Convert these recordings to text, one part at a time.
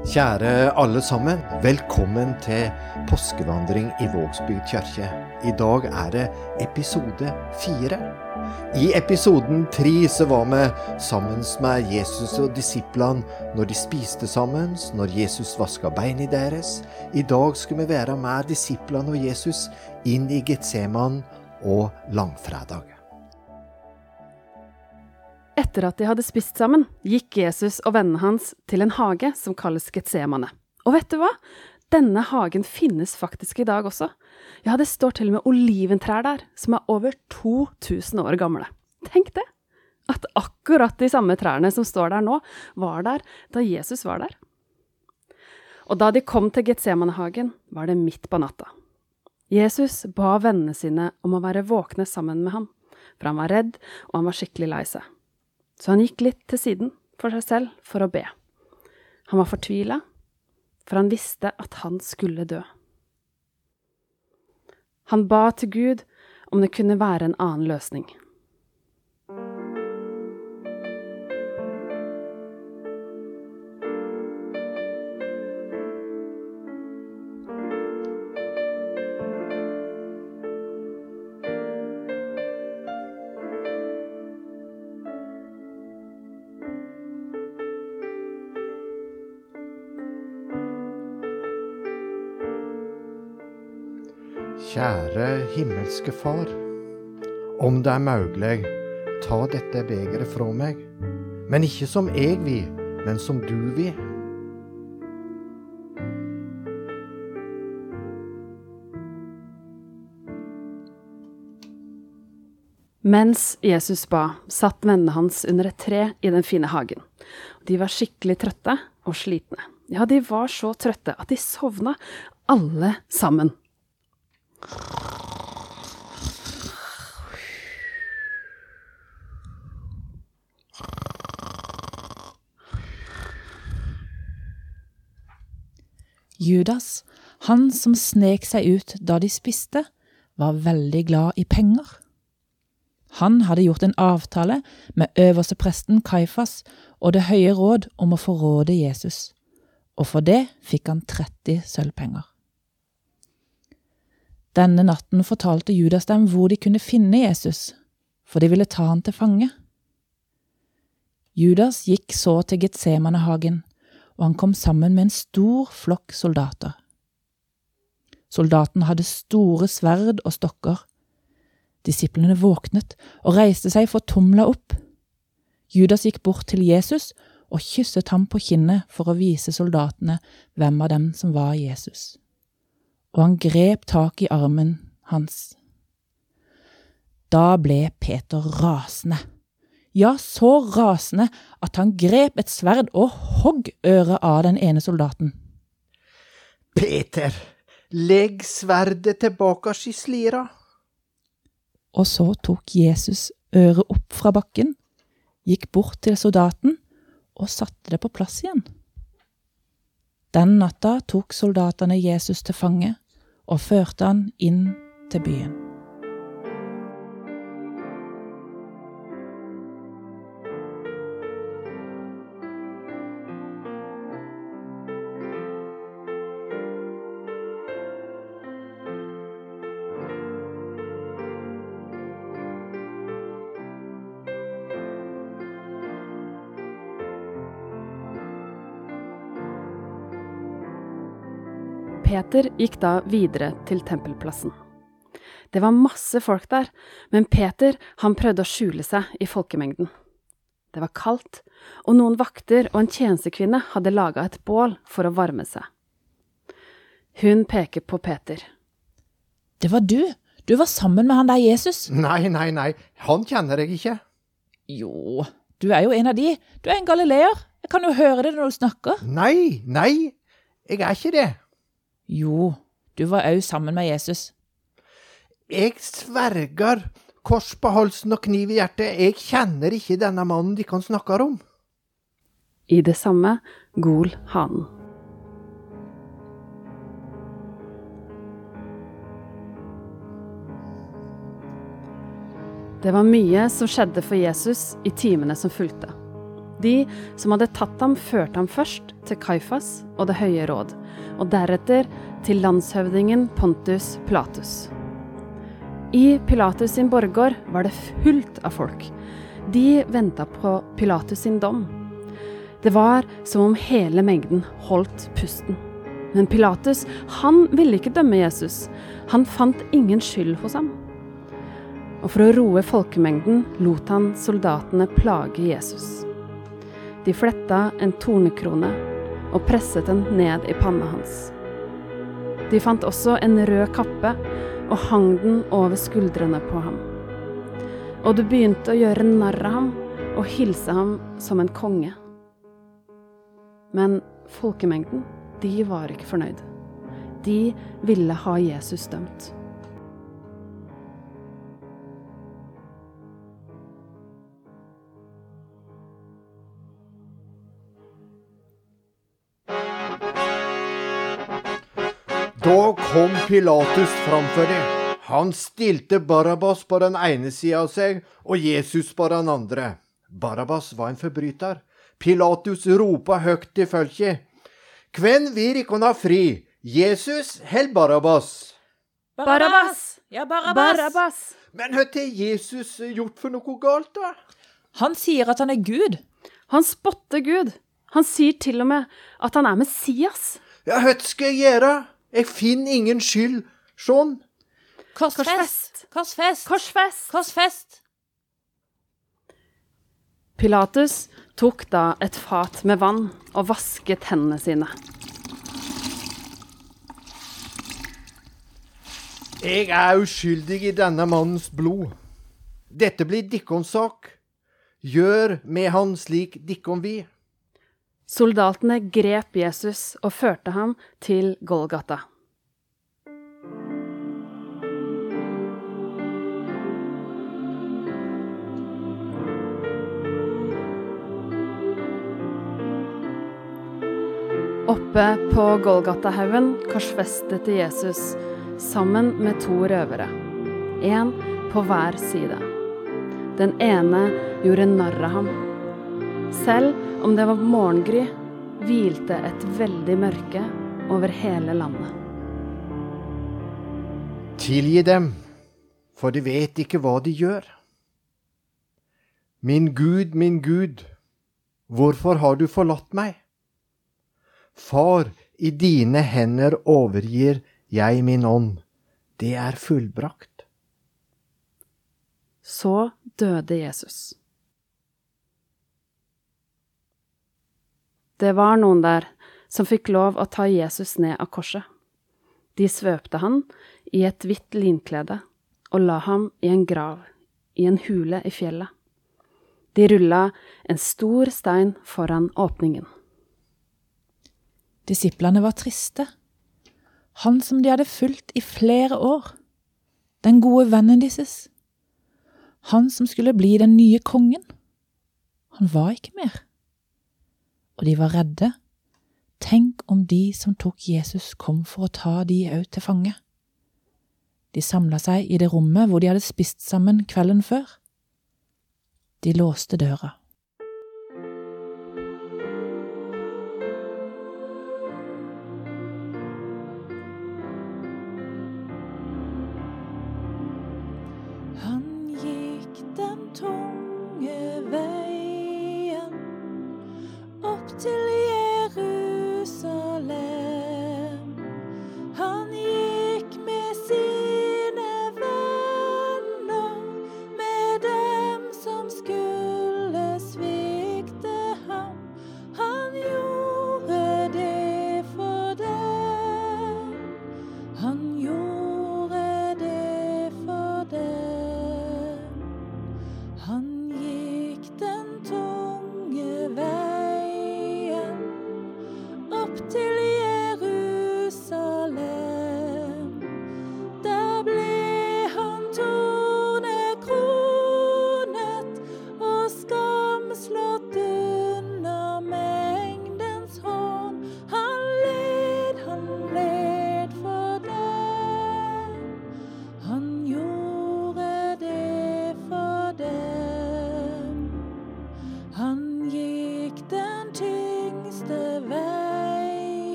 Kjære alle sammen, velkommen til påskevandring i Vågsbygd kirke. I dag er det episode fire. I episoden tre så var vi sammen med Jesus og disiplene når de spiste sammen, når Jesus vaska beina deres. I dag skal vi være med disiplene og Jesus inn i Getseman og langfredag. Etter at de hadde spist sammen, gikk Jesus og vennene hans til en hage som kalles Getsemane. Og vet du hva? Denne hagen finnes faktisk i dag også. Ja, det står til og med oliventrær der, som er over 2000 år gamle. Tenk det! At akkurat de samme trærne som står der nå, var der da Jesus var der. Og da de kom til Getsemanehagen, var det midt på natta. Jesus ba vennene sine om å være våkne sammen med ham, for han var redd, og han var skikkelig lei seg. Så han gikk litt til siden for seg selv for å be. Han var fortvila, for han visste at han skulle dø. Han ba til Gud om det kunne være en annen løsning. Kjære himmelske Far. Om det er mulig, ta dette begeret fra meg. Men ikke som jeg vil, men som du vil. Mens Jesus ba, satt vennene hans under et tre i den fine hagen. De var skikkelig trøtte og slitne. Ja, de var så trøtte at de sovna, alle sammen. Judas, han som snek seg ut da de spiste, var veldig glad i penger. Han hadde gjort en avtale med øverstepresten Kaifas og Det høye råd om å forråde Jesus, og for det fikk han 30 sølvpenger. Denne natten fortalte Judas dem hvor de kunne finne Jesus, for de ville ta han til fange. Judas gikk så til Getsemanehagen, og han kom sammen med en stor flokk soldater. Soldatene hadde store sverd og stokker. Disiplene våknet og reiste seg fortumla opp. Judas gikk bort til Jesus og kysset ham på kinnet for å vise soldatene hvem av dem som var Jesus. Og han grep tak i armen hans. Da ble Peter rasende. Ja, så rasende at han grep et sverd og hogg øret av den ene soldaten. Peter, legg sverdet tilbake i slira. Og så tok Jesus øret opp fra bakken, gikk bort til soldaten og satte det på plass igjen. Den natta tok soldatene Jesus til fange og førte han inn til byen. Peter gikk da videre til tempelplassen. Det var masse folk der, men Peter han prøvde å skjule seg i folkemengden. Det var kaldt, og noen vakter og en tjenestekvinne hadde laga et bål for å varme seg. Hun peker på Peter. Det var du! Du var sammen med han der Jesus. Nei, nei, nei, han kjenner jeg ikke. Jo, du er jo en av de. Du er en galileer. Jeg kan jo høre det når du snakker. Nei, nei, jeg er ikke det. Jo, du var òg sammen med Jesus. Jeg sverger, kors på halsen og kniv i hjertet, jeg kjenner ikke denne mannen de kan snakke om. I det samme gol hanen. Det var mye som skjedde for Jesus i timene som fulgte. De som hadde tatt ham, førte ham først til Kaifas og Det høye råd, og deretter til landshøvdingen Pontus Pilatus. I Pilatus sin borggård var det fullt av folk. De venta på Pilatus sin dom. Det var som om hele mengden holdt pusten. Men Pilatus, han ville ikke dømme Jesus. Han fant ingen skyld hos ham. Og for å roe folkemengden lot han soldatene plage Jesus. De fletta en tornekrone og presset den ned i panna hans. De fant også en rød kappe og hang den over skuldrene på ham. Og de begynte å gjøre narr av ham og hilse ham som en konge. Men folkemengden, de var ikke fornøyd. De ville ha Jesus dømt. Da kom Pilatus framfor dem. Han stilte Barabbas på den ene sida av seg og Jesus på den andre. Barabbas var en forbryter. Pilatus ropa høyt til folket. Hvem vil ikke ha fri? Jesus eller Barabbas? Barabbas! Ja, Barabbas! Men hva har Jesus gjort for noe galt, da? Han sier at han er Gud. Han spotter Gud. Han sier til og med at han er Messias. Ja, hva skal jeg gjøre? Jeg finner ingen skyld. Sånn. Korsfest! Korsfest! Korsfest! Korsfest! Pilatus tok da et fat med vann og vasket hendene sine. Jeg er uskyldig i denne mannens blod. Dette blir dikkons sak. Gjør med han slik dikkon vi. Soldatene grep Jesus og førte ham til Golgata. Oppe på Golgatahaugen korsfestet Jesus sammen med to røvere, én på hver side. Den ene gjorde narr av ham. Selv om det var morgengry, hvilte et veldig mørke over hele landet. Tilgi dem, for de vet ikke hva de gjør. Min Gud, min Gud, hvorfor har du forlatt meg? Far, i dine hender overgir jeg min ånd. Det er fullbrakt. Så døde Jesus. Det var noen der som fikk lov å ta Jesus ned av korset. De svøpte han i et hvitt linklede og la ham i en grav, i en hule i fjellet. De rulla en stor stein foran åpningen. Disiplene var triste. Han som de hadde fulgt i flere år. Den gode vennen deres. Han som skulle bli den nye kongen. Han var ikke mer. Og de var redde. Tenk om de som tok Jesus, kom for å ta de òg til fange. De samla seg i det rommet hvor de hadde spist sammen kvelden før. De låste døra.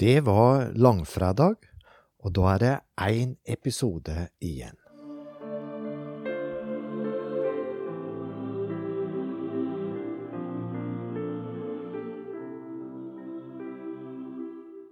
Det var langfredag, og da er det én episode igjen.